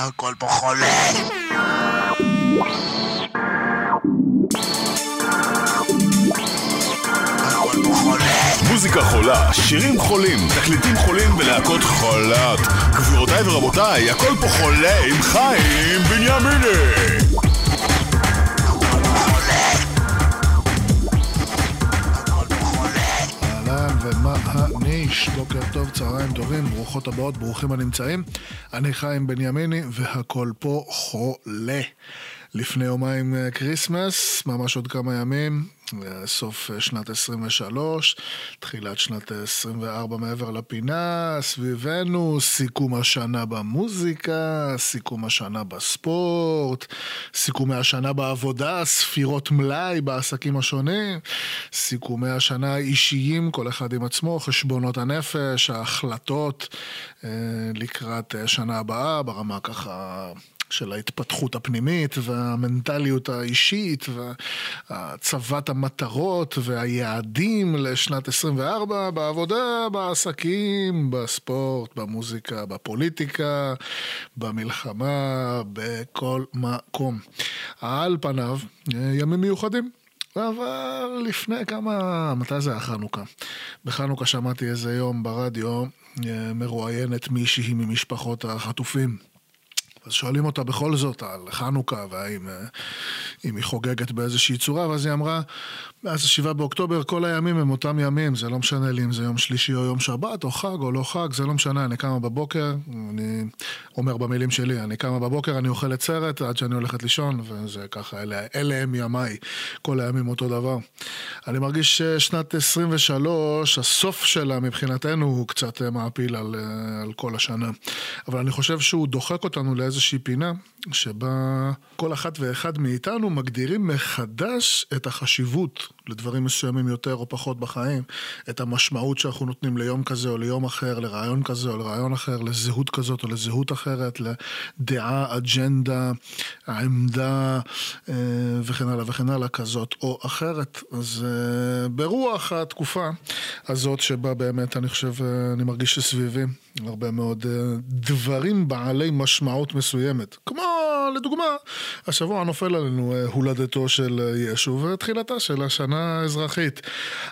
הכל פה חולה. הכל פה חולה. מוזיקה חולה, שירים חולים, תקליטים חולים ולהקות חולות. גבירותיי ורבותיי, הכל פה חולה עם חיים בנימיני. אהלן ומה הניש, בוקר טוב, צהריים טובים, ברוכות הבאות, ברוכים הנמצאים. אני חיים בנימיני והכל פה חולה. לפני יומיים אה, Christmas, ממש עוד כמה ימים, אה, סוף אה, שנת 23, תחילת שנת 24 מעבר לפינה, סביבנו, סיכום השנה במוזיקה, סיכום השנה בספורט, סיכומי השנה בעבודה, ספירות מלאי בעסקים השונים, סיכומי השנה האישיים, כל אחד עם עצמו, חשבונות הנפש, ההחלטות אה, לקראת אה, שנה הבאה, ברמה ככה... של ההתפתחות הפנימית והמנטליות האישית והצבת המטרות והיעדים לשנת 24 בעבודה, בעסקים, בספורט, במוזיקה, בפוליטיקה, במלחמה, בכל מקום. על פניו, ימים מיוחדים. אבל לפני כמה, מתי זה היה חנוכה? בחנוכה שמעתי איזה יום ברדיו מרואיינת מישהי ממשפחות החטופים. אז שואלים אותה בכל זאת על חנוכה, והאם אה, היא חוגגת באיזושהי צורה, ואז היא אמרה, מאז השבעה באוקטובר כל הימים הם אותם ימים, זה לא משנה לי אם זה יום שלישי או יום שבת, או חג או לא חג, זה לא משנה, אני קמה בבוקר, אני אומר במילים שלי, אני קמה בבוקר, אני אוכלת סרט עד שאני הולכת לישון, וזה ככה, אלה, אלה הם ימיי, כל הימים אותו דבר. אני מרגיש ששנת 23, הסוף שלה מבחינתנו הוא קצת מעפיל על, אה, על כל השנה. אבל אני חושב שהוא דוחק אותנו לאיזושהי פינה, שבה כל אחת ואחד מאיתנו מגדירים מחדש את החשיבות לדברים מסוימים יותר או פחות בחיים, את המשמעות שאנחנו נותנים ליום כזה או ליום אחר, לרעיון כזה או לרעיון אחר, לזהות כזאת או לזהות אחרת, לדעה, אג'נדה, עמדה אה, וכן הלאה וכן הלאה כזאת או אחרת. אז אה, ברוח התקופה הזאת שבה באמת אני חושב, אה, אני מרגיש שסביבי הרבה מאוד דברים בעלי משמעות מסוימת. כמו לדוגמה, השבוע נופל עלינו הולדתו של ישו ותחילתה של השנה האזרחית.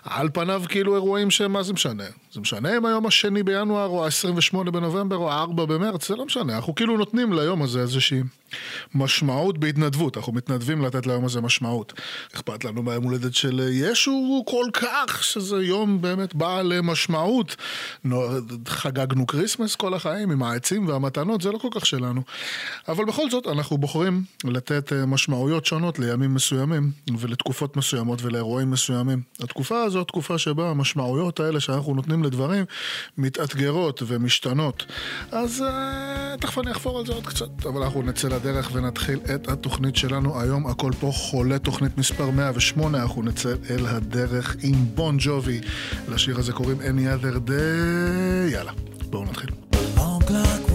על פניו כאילו אירועים שמה זה משנה? זה משנה אם היום השני בינואר או ה-28 בנובמבר או ה-4 במרץ, זה לא משנה. אנחנו כאילו נותנים ליום הזה איזושהי משמעות בהתנדבות. אנחנו מתנדבים לתת ליום הזה משמעות. אכפת לנו מהיום הולדת של ישו כל כך, שזה יום באמת בעל משמעות. חגגנו Christmas כל החיים עם העצים והמתנות, זה לא כל כך שלנו. אבל בכל זאת, אנחנו בוחרים לתת משמעויות שונות לימים מסוימים ולתקופות מסוימות ולאירועים מסוימים. התקופה הזו תקופה שבה המשמעויות האלה שאנחנו נותנים לדברים מתאתגרות ומשתנות. אז uh, תכף אני אחפור על זה עוד קצת, אבל אנחנו נצא לדרך ונתחיל את התוכנית שלנו היום. הכל פה חולה, תוכנית מספר 108, אנחנו נצא אל הדרך עם בון ג'ובי. לשיר הזה קוראים Any other day. יאללה, בואו נתחיל. Long clock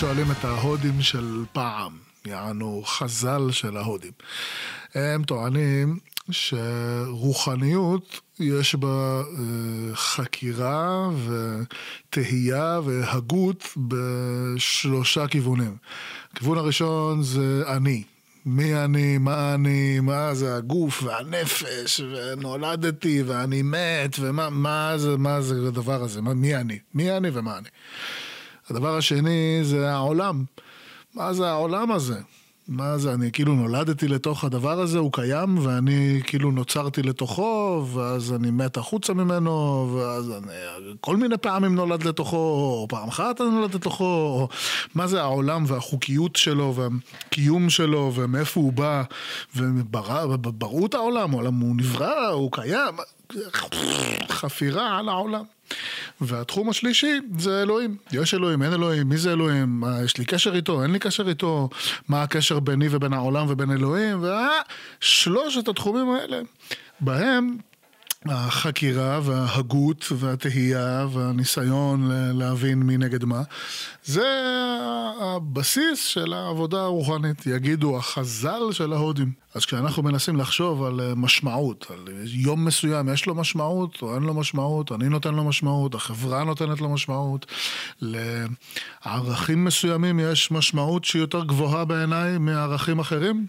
שואלים את ההודים של פעם, יענו חז"ל של ההודים, הם טוענים שרוחניות יש בה אה, חקירה ותהייה והגות בשלושה כיוונים. הכיוון הראשון זה אני. מי אני, מה אני, מה זה הגוף והנפש, ונולדתי ואני מת, ומה מה זה, מה זה הדבר הזה, מה, מי אני, מי אני ומה אני. הדבר השני זה העולם. מה זה העולם הזה? מה זה, אני כאילו נולדתי לתוך הדבר הזה, הוא קיים, ואני כאילו נוצרתי לתוכו, ואז אני מת החוצה ממנו, ואז אני כל מיני פעמים נולד לתוכו, או פעם אחת אני נולד לתוכו, או מה זה העולם והחוקיות שלו, והקיום שלו, ומאיפה הוא בא, ובראו את העולם, העולם הוא נברא, הוא קיים, חפירה על העולם. והתחום השלישי זה אלוהים. יש אלוהים, אין אלוהים, מי זה אלוהים? מה, יש לי קשר איתו, אין לי קשר איתו? מה הקשר ביני ובין העולם ובין אלוהים? ושלושת התחומים האלה, בהם החקירה וההגות והתהייה והניסיון להבין מי נגד מה, זה הבסיס של העבודה הרוחנית, יגידו החז"ל של ההודים. אז כשאנחנו מנסים לחשוב על אה, משמעות, על יום מסוים יש לו משמעות או אין לו משמעות, אני נותן לו משמעות, החברה נותנת לו משמעות, לערכים מסוימים יש משמעות שהיא יותר גבוהה בעיניי מערכים אחרים,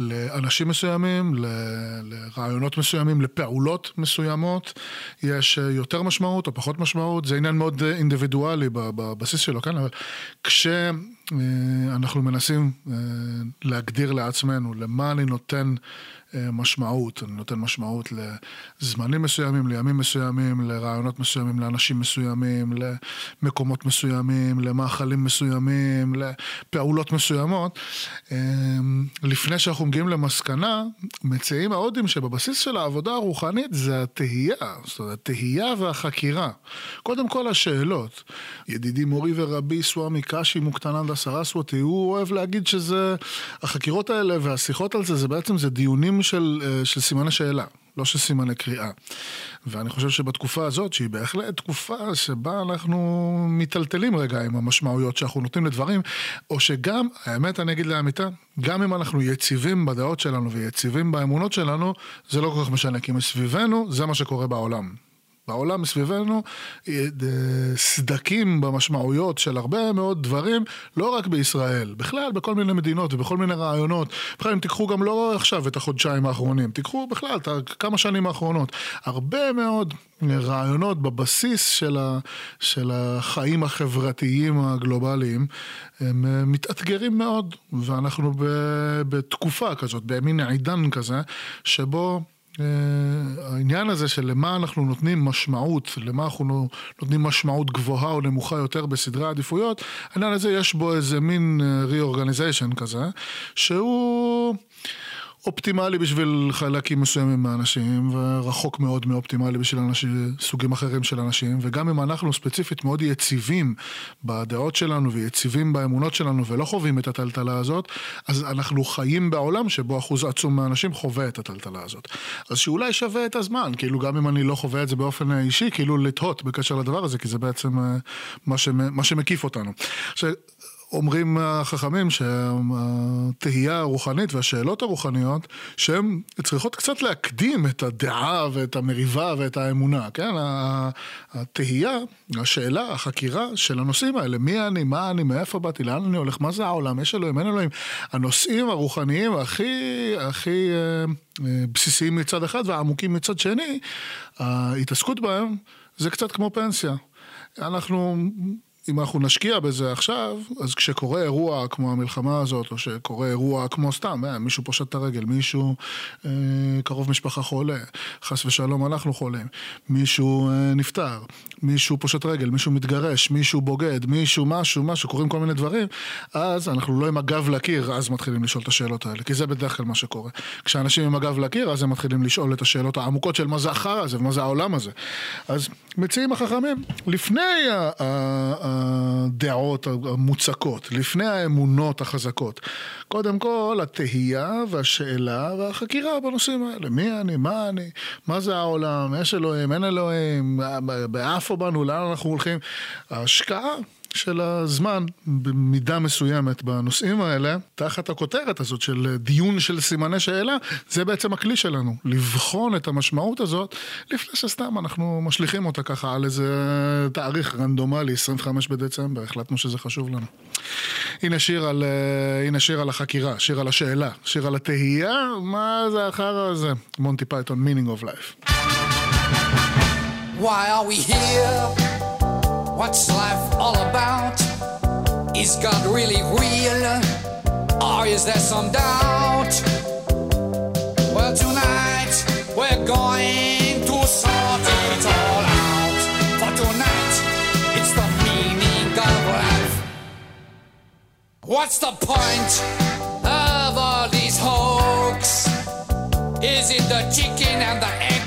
לאנשים מסוימים, ל- לרעיונות מסוימים, לפעולות מסוימות, יש אה, יותר משמעות או פחות משמעות, זה עניין מאוד אה, אינדיבידואלי בבסיס שלו, כן? אבל כשאנחנו מנסים אה, להגדיר לעצמנו למה אני נותן אה, משמעות, אני נותן משמעות לזמנים מסוימים, לימים מסוימים, לרעיונות מסוימים, לאנשים מסוימים, למקומות מסוימים, למאכלים מסוימים, לפעולות מסוימות. אה, לפני שאנחנו מגיעים למסקנה, מציעים ההודים שבבסיס של העבודה הרוחנית זה התהייה, זאת אומרת, התהייה והחקירה. קודם כל השאלות. ידידי מורי ורבי סוואמי קאשי מוקטננדה סרסוותי, הוא אוהב להגיד שזה, החקירות האלה והשיחות על זה, זה בעצם זה דיונים של, אה, של סימני שאלה, לא של סימני קריאה. ואני חושב שבתקופה הזאת, שהיא בהחלט תקופה שבה אנחנו מיטלטלים רגע עם המשמעויות שאנחנו נותנים לדברים, או שגם, האמת אני אגיד לאמיתה, גם אם אנחנו יציבים בדעות שלנו ויציבים באמונות שלנו, זה לא כל כך משנה, כי מסביבנו זה מה שקורה בעולם. בעולם מסביבנו אה, סדקים במשמעויות של הרבה מאוד דברים, לא רק בישראל, בכלל בכל מיני מדינות ובכל מיני רעיונות. בכלל אם תיקחו גם לא עכשיו את החודשיים האחרונים, תיקחו בכלל את כמה שנים האחרונות. הרבה מאוד רעיונות בבסיס של, ה, של החיים החברתיים הגלובליים, הם אה, מתאתגרים מאוד, ואנחנו בתקופה כזאת, במין עידן כזה, שבו העניין הזה של למה אנחנו נותנים משמעות, למה אנחנו נותנים משמעות גבוהה או נמוכה יותר בסדרי העדיפויות, העניין הזה יש בו איזה מין reorganization כזה, שהוא... אופטימלי בשביל חלקים מסוימים מהאנשים, ורחוק מאוד מאופטימלי בשביל אנשים, סוגים אחרים של אנשים, וגם אם אנחנו ספציפית מאוד יציבים בדעות שלנו ויציבים באמונות שלנו ולא חווים את הטלטלה הזאת, אז אנחנו חיים בעולם שבו אחוז עצום מהאנשים חווה את הטלטלה הזאת. אז שאולי שווה את הזמן, כאילו גם אם אני לא חווה את זה באופן אישי, כאילו לתהות בקשר לדבר הזה, כי זה בעצם אה, מה, מה שמקיף אותנו. עכשיו, אומרים החכמים שהתהייה הרוחנית והשאלות הרוחניות, שהן צריכות קצת להקדים את הדעה ואת המריבה ואת האמונה, כן? התהייה, השאלה, החקירה של הנושאים האלה, מי אני, מה אני, מאיפה באתי, לאן אני הולך, מה זה העולם, יש אלוהים, אין אלוהים. הנושאים הרוחניים הכי, הכי אה, אה, בסיסיים מצד אחד והעמוקים מצד שני, ההתעסקות בהם זה קצת כמו פנסיה. אנחנו אם אנחנו נשקיע בזה עכשיו, אז כשקורה אירוע כמו המלחמה הזאת, או שקורה אירוע כמו סתם, אה, מישהו פושט את הרגל, מישהו אה, קרוב משפחה חולה, חס ושלום אנחנו חולים, מישהו אה, נפטר, מישהו פושט רגל, מישהו מתגרש, מישהו בוגד, מישהו משהו, משהו, קורים כל מיני דברים, אז אנחנו לא עם הגב לקיר, אז מתחילים לשאול את השאלות האלה, כי זה בדרך כלל מה שקורה. כשאנשים עם הגב לקיר, אז הם מתחילים לשאול את השאלות העמוקות של מה זה החרא הזה ומה זה העולם הזה. אז מציעים החכמים, לפני הדעות המוצקות, לפני האמונות החזקות. קודם כל, התהייה והשאלה והחקירה בנושאים האלה. מי אני, מה אני, מה זה העולם, יש אלוהים, אין אלוהים, באפו בנו, לאן אנחנו הולכים. ההשקעה של הזמן במידה מסוימת בנושאים האלה, תחת הכותרת הזאת של דיון של סימני שאלה, זה בעצם הכלי שלנו, לבחון את המשמעות הזאת, לפני שסתם אנחנו משליכים אותה ככה על איזה תאריך רנדומלי, 25 בדצמבר, החלטנו שזה חשוב לנו. הנה שיר על, אה, הנה שיר על החקירה, שיר על השאלה, שיר על התהייה, מה זה החרא הזה? מונטי פייתון, meaning of life. Why are we here? What's life all about? Is God really real? Or is there some doubt? Well, tonight we're going to sort it all out. For tonight, it's the meaning of life. What's the point of all these hoax? Is it the chicken and the egg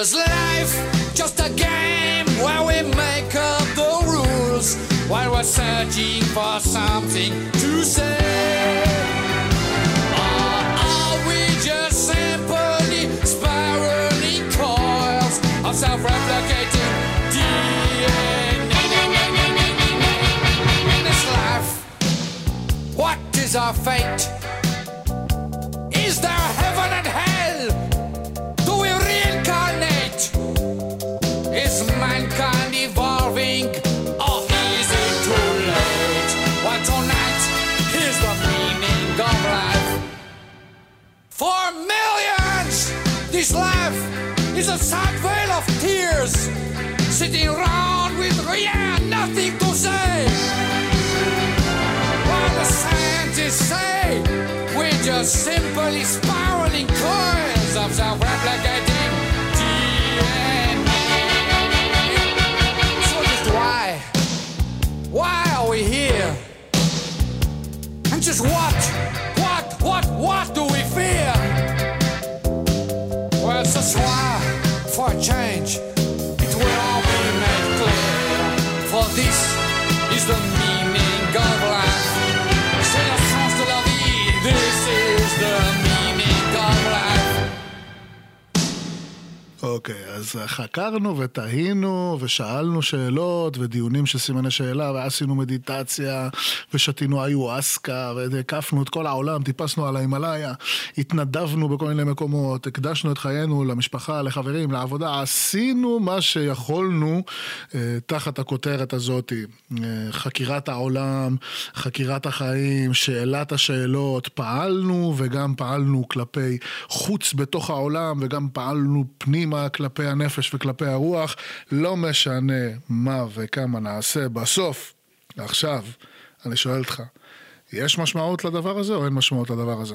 Is life just a game where we make up the rules while we're searching for something to say? Are we just simply spiraling coils of self-replicating DNA? In this life, what is our fate? A sad veil of tears, sitting around with yeah, nothing to say. While the scientists say we're just simply spiraling coils of self-replicating DNA. So just why? Why are we here? And just what? What? What? What do we fear? change. אוקיי, אז חקרנו ותהינו ושאלנו שאלות ודיונים של סימני שאלה ועשינו מדיטציה ושתינו איואסקה והקפנו את כל העולם, טיפסנו על ההימאליה, התנדבנו בכל מיני מקומות, הקדשנו את חיינו למשפחה, לחברים, לעבודה, עשינו מה שיכולנו אה, תחת הכותרת הזאת, אה, חקירת העולם, חקירת החיים, שאלת השאלות, פעלנו וגם פעלנו כלפי חוץ בתוך העולם וגם פעלנו פנימה כלפי הנפש וכלפי הרוח, לא משנה מה וכמה נעשה, בסוף, עכשיו, אני שואל אותך, יש משמעות לדבר הזה או אין משמעות לדבר הזה?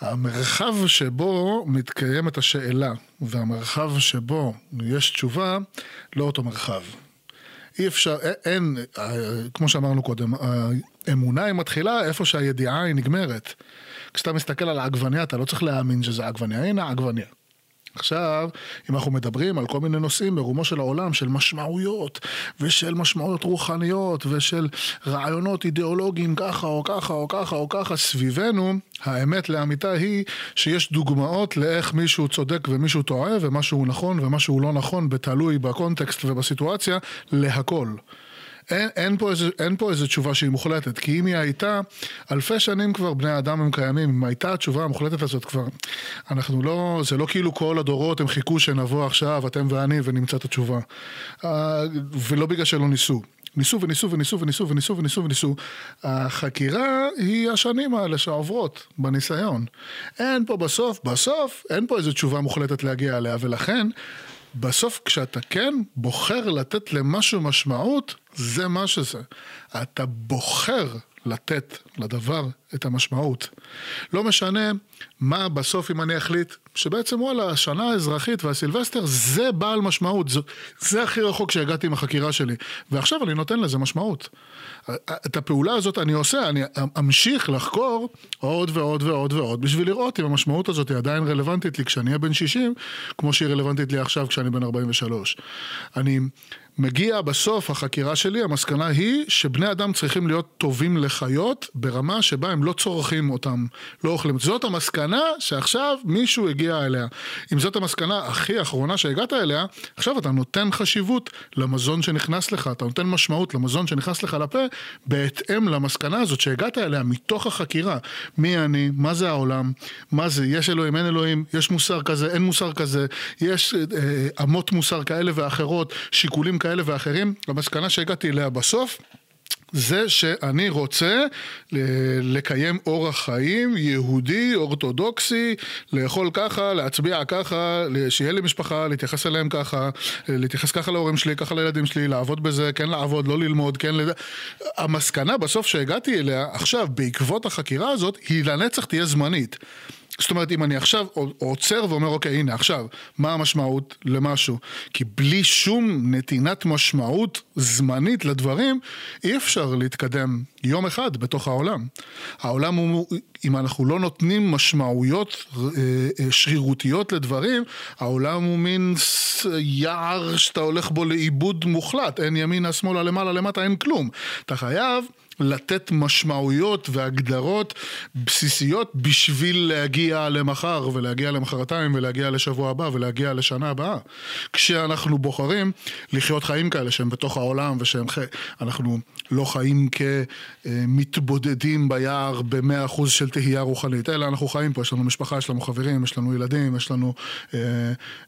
המרחב שבו מתקיימת השאלה והמרחב שבו יש תשובה, לא אותו מרחב. אי אפשר, אין, אה, כמו שאמרנו קודם, האמונה היא מתחילה איפה שהידיעה היא נגמרת. כשאתה מסתכל על העגבניה, אתה לא צריך להאמין שזה עגבניה, הנה העגבניה. עכשיו, אם אנחנו מדברים על כל מיני נושאים ברומו של העולם, של משמעויות, ושל משמעויות רוחניות, ושל רעיונות אידיאולוגיים ככה או ככה או ככה או ככה סביבנו, האמת לאמיתה היא שיש דוגמאות לאיך מישהו צודק ומישהו טועה, ומשהו נכון ומשהו לא נכון, בתלוי בקונטקסט ובסיטואציה, להכל. אין, אין, פה איזה, אין פה איזה תשובה שהיא מוחלטת, כי אם היא הייתה, אלפי שנים כבר בני אדם הם קיימים, אם הייתה התשובה המוחלטת הזאת כבר, אנחנו לא, זה לא כאילו כל הדורות הם חיכו שנבוא עכשיו, אתם ואני, ונמצא את התשובה. אה, ולא בגלל שלא ניסו. ניסו וניסו וניסו וניסו וניסו וניסו וניסו. החקירה היא השנים האלה שעוברות בניסיון. אין פה בסוף, בסוף, אין פה איזו תשובה מוחלטת להגיע אליה, ולכן בסוף כשאתה כן בוחר לתת למשהו משמעות, זה מה שזה. אתה בוחר לתת לדבר את המשמעות. לא משנה מה בסוף אם אני אחליט שבעצם וואלה, השנה האזרחית והסילבסטר זה בעל משמעות, זה, זה הכי רחוק שהגעתי עם החקירה שלי, ועכשיו אני נותן לזה משמעות. את הפעולה הזאת אני עושה, אני אמשיך לחקור עוד ועוד ועוד ועוד בשביל לראות אם המשמעות הזאת היא עדיין רלוונטית לי כשאני אהיה בן 60, כמו שהיא רלוונטית לי עכשיו כשאני בן 43. אני מגיע בסוף החקירה שלי, המסקנה היא שבני אדם צריכים להיות טובים לחיות ברמה שבה הם לא צורכים אותם, לא אוכלים. זאת המסקנה שעכשיו מישהו הגיע אליה. אם זאת המסקנה הכי אחרונה שהגעת אליה, עכשיו אתה נותן חשיבות למזון שנכנס לך, אתה נותן משמעות למזון שנכנס לך לפה, בהתאם למסקנה הזאת שהגעת אליה מתוך החקירה. מי אני, מה זה העולם, מה זה, יש אלוהים, אין אלוהים, יש מוסר כזה, אין מוסר כזה, יש אה, אמות מוסר כאלה ואחרות, שיקולים כאלה ואחרים. המסקנה שהגעתי אליה בסוף, זה שאני רוצה לקיים אורח חיים יהודי, אורתודוקסי, לאכול ככה, להצביע ככה, שיהיה לי משפחה, להתייחס אליהם ככה, להתייחס ככה להורים שלי, ככה לילדים שלי, לעבוד בזה, כן לעבוד, לא ללמוד, כן לד... המסקנה בסוף שהגעתי אליה, עכשיו, בעקבות החקירה הזאת, היא לנצח תהיה זמנית. זאת אומרת, אם אני עכשיו עוצר ואומר, אוקיי, הנה, עכשיו, מה המשמעות למשהו? כי בלי שום נתינת משמעות זמנית לדברים, אי אפשר להתקדם יום אחד בתוך העולם. העולם הוא, אם אנחנו לא נותנים משמעויות שרירותיות לדברים, העולם הוא מין יער שאתה הולך בו לאיבוד מוחלט. אין ימינה, שמאלה, למעלה, למטה, אין כלום. אתה חייב... לתת משמעויות והגדרות בסיסיות בשביל להגיע למחר ולהגיע למחרתיים ולהגיע לשבוע הבא ולהגיע לשנה הבאה. כשאנחנו בוחרים לחיות חיים כאלה שהם בתוך העולם חי... אנחנו לא חיים כמתבודדים ביער במאה אחוז של תהייה רוחנית, אלא אנחנו חיים פה, יש לנו משפחה, יש לנו חברים, יש לנו ילדים, יש לנו אה,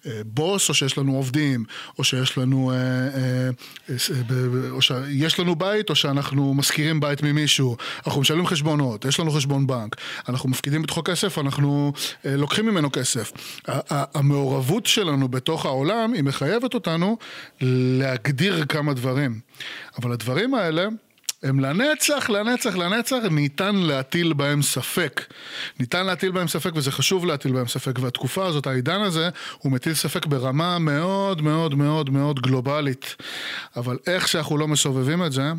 אה, בוס או שיש לנו עובדים, או שיש לנו, אה, אה, אה, או שיש לנו בית או שאנחנו משכירים בית ממישהו, אנחנו משלמים חשבונות, יש לנו חשבון בנק, אנחנו מפקידים בתוכו כסף, אנחנו אה, לוקחים ממנו כסף. המעורבות שלנו בתוך העולם היא מחייבת אותנו להגדיר כמה דברים. אבל הדברים האלה הם לנצח, לנצח, לנצח, ניתן להטיל בהם ספק. ניתן להטיל בהם ספק וזה חשוב להטיל בהם ספק והתקופה הזאת, העידן הזה, הוא מטיל ספק ברמה מאוד מאוד מאוד מאוד גלובלית. אבל איך שאנחנו לא מסובבים את זה,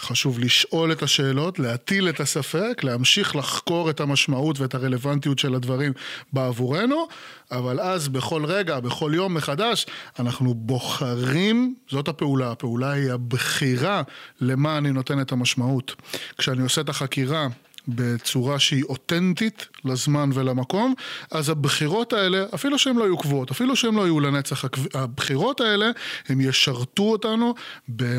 חשוב לשאול את השאלות, להטיל את הספק, להמשיך לחקור את המשמעות ואת הרלוונטיות של הדברים בעבורנו, אבל אז בכל רגע, בכל יום מחדש, אנחנו בוחרים, זאת הפעולה, הפעולה היא הבחירה למה אני נותן את המשמעות. כשאני עושה את החקירה בצורה שהיא אותנטית לזמן ולמקום, אז הבחירות האלה, אפילו שהן לא יהיו קבועות, אפילו שהן לא יהיו לנצח, הבחירות האלה, הם ישרתו אותנו ב...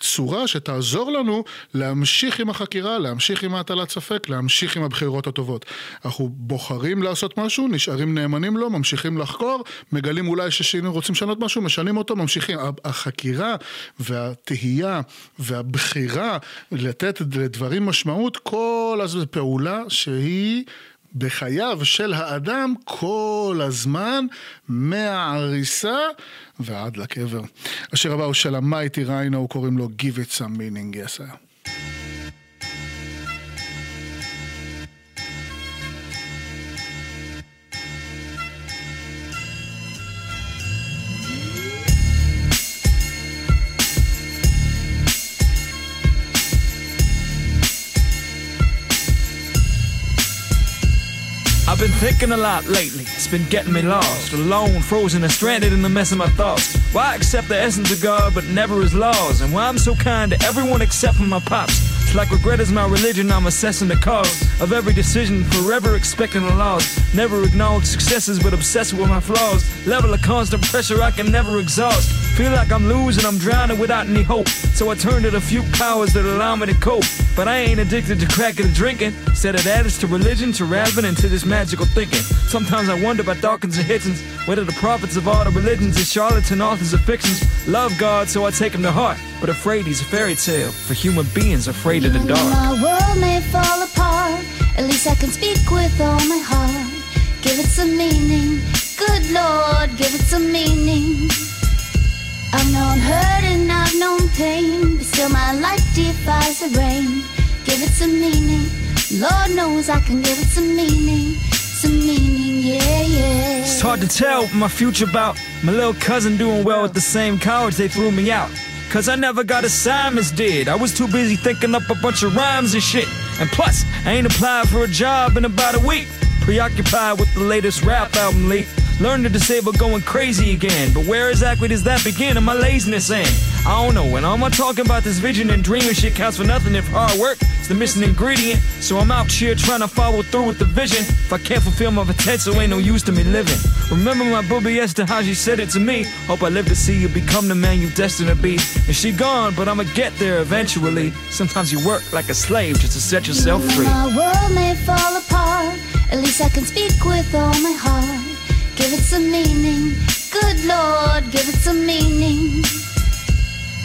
צורה שתעזור לנו להמשיך עם החקירה, להמשיך עם ההטלת ספק, להמשיך עם הבחירות הטובות. אנחנו בוחרים לעשות משהו, נשארים נאמנים לו, ממשיכים לחקור, מגלים אולי ששינו רוצים לשנות משהו, משנים אותו, ממשיכים. החקירה והתהייה והבחירה לתת לדברים משמעות, כל הזמן פעולה שהיא... בחייו של האדם כל הזמן, מהעריסה ועד לקבר. השיר הבא הוא של המייטי ריינו, קוראים לו Give it some meaning, yes thinking a lot lately, it's been getting me lost, alone, frozen and stranded in the mess of my thoughts. Why accept the essence of God but never his laws? And why I'm so kind to everyone except for my pops. It's like regret is my religion, I'm assessing the cause of every decision, forever expecting a loss. Never acknowledge successes but obsessed with my flaws. Level of constant pressure I can never exhaust. Feel like I'm losing, I'm drowning without any hope. So I turn to the few powers that allow me to cope. But I ain't addicted to cracking and drinking. Instead it adds to religion, to rapping, and to this magical thinking. Sometimes I wonder about Dawkins and Hitchens, whether the prophets of all the religions and charlatan authors of fictions love God, so I take him to heart. But afraid he's a fairy tale for human beings afraid of the dark. My world may fall apart. At least I can speak with all my heart. Give it some meaning. Good Lord, give it some meaning. I've known hurt and I've known pain, but still my life defies the rain. Give it some meaning. Lord knows I can give it some meaning. Some meaning, yeah, yeah. It's hard to tell my future about my little cousin doing well at the same college they threw me out. Cause I never got assignments did. I was too busy thinking up a bunch of rhymes and shit. And plus, I ain't applied for a job in about a week. Preoccupied with the latest rap album leak. Learn to disable going crazy again. But where exactly does that begin? And my laziness end? I don't know. And all my talking about this vision and dreaming shit counts for nothing if hard work is the missing ingredient. So I'm out here trying to follow through with the vision. If I can't fulfill my potential, ain't no use to me living. Remember my booby Esther, how she said it to me. Hope I live to see you become the man you destined to be. And she gone, but I'ma get there eventually. Sometimes you work like a slave just to set yourself free. My world may fall apart. At least I can speak with all my heart. Give it some meaning. Good Lord, give it some meaning.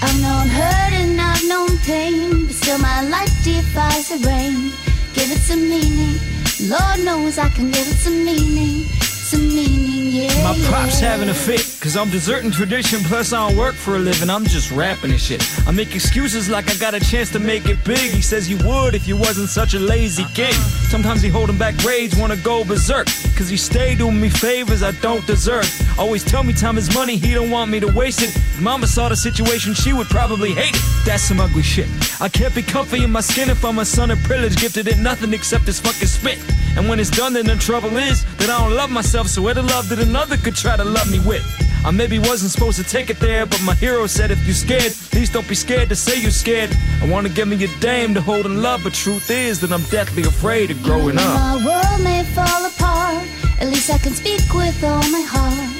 I've known hurt and I've known pain, but still my life defies the rain. Give it some meaning. Lord knows I can give it some meaning. Some meaning, yeah. My pops yeah. having a fit, cause I'm deserting tradition, plus I don't work for a living, I'm just rapping and shit. I make excuses like I got a chance to make it big. He says you would if you wasn't such a lazy kid. Sometimes he holding back rage, wanna go berserk, cause he stay doing me favors I don't deserve. Always tell me time is money, he don't want me to waste it. If mama saw the situation, she would probably hate it. That's some ugly shit. I can't be comfy in my skin if I'm a son of privilege, gifted in nothing except this fucking spit. And when it's done, then the trouble is that I don't love myself, so where the love that another could try to love me with? I maybe wasn't supposed to take it there, but my hero said if you scared, please don't be scared to say you're scared. I wanna give me a dame to hold in love, but truth is that I'm deathly afraid of growing up. My world may fall apart. At least I can speak with all my heart.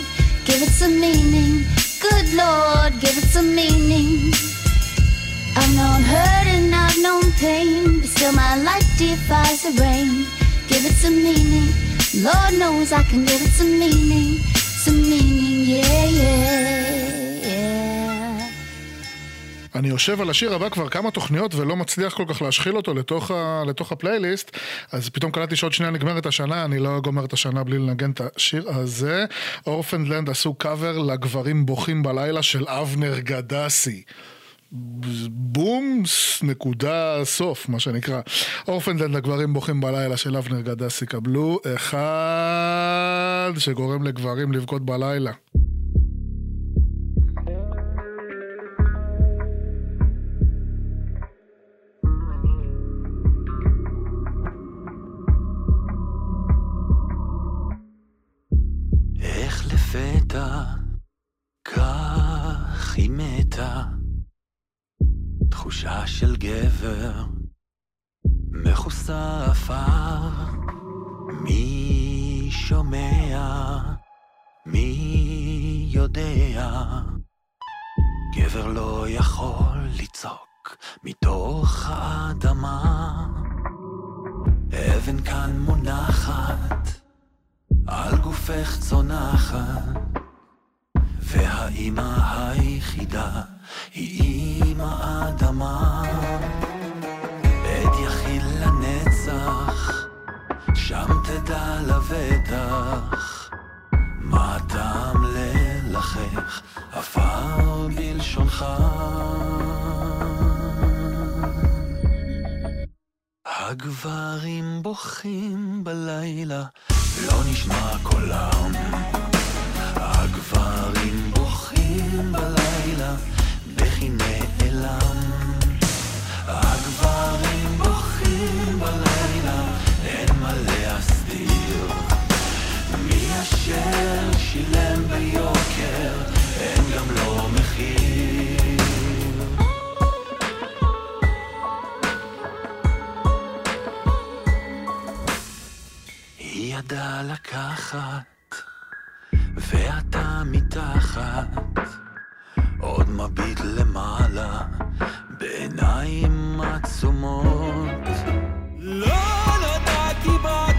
Give it some meaning. Good Lord, give it some meaning. I've known hurt and I've known pain, but still my life defies the rain. Give it some meaning. Lord knows I can give it some meaning. אני יושב על השיר הבא כבר כמה תוכניות ולא מצליח כל כך להשחיל אותו לתוך, ה, לתוך הפלייליסט, אז פתאום קלטתי שעוד שנייה נגמרת השנה, אני לא גומר את השנה בלי לנגן את השיר הזה. Orphaned Land עשו קאבר לגברים בוכים בלילה של אבנר גדסי. בום, נקודה, סוף, מה שנקרא. Orphaned Land לגברים בוכים בלילה של אבנר גדסי, קבלו אחד אחד שגורם לגברים לבכות בלילה. תחושה של גבר מכוסה עפר מי שומע, מי יודע, גבר לא יכול לצעוק מתוך האדמה, אבן כאן מונחת, על גופך צונחת. והאימא היחידה היא אימא אדמה. עד יחיד לנצח, שם תדע לבטח. מה הטעם ללחך, עפר בלשונך. הגברים בוכים בלילה, לא נשמע קולם. הגברים בוכים בלילה, בכי נעלם. הגברים בוכים בלילה, אין מה להסתיר. מי אשר שילם ביוקר, אין גם לו מחיר. היא ידעה לקחת ואתה מתחת, עוד מביט למעלה, בעיניים עצומות. לא נודע כי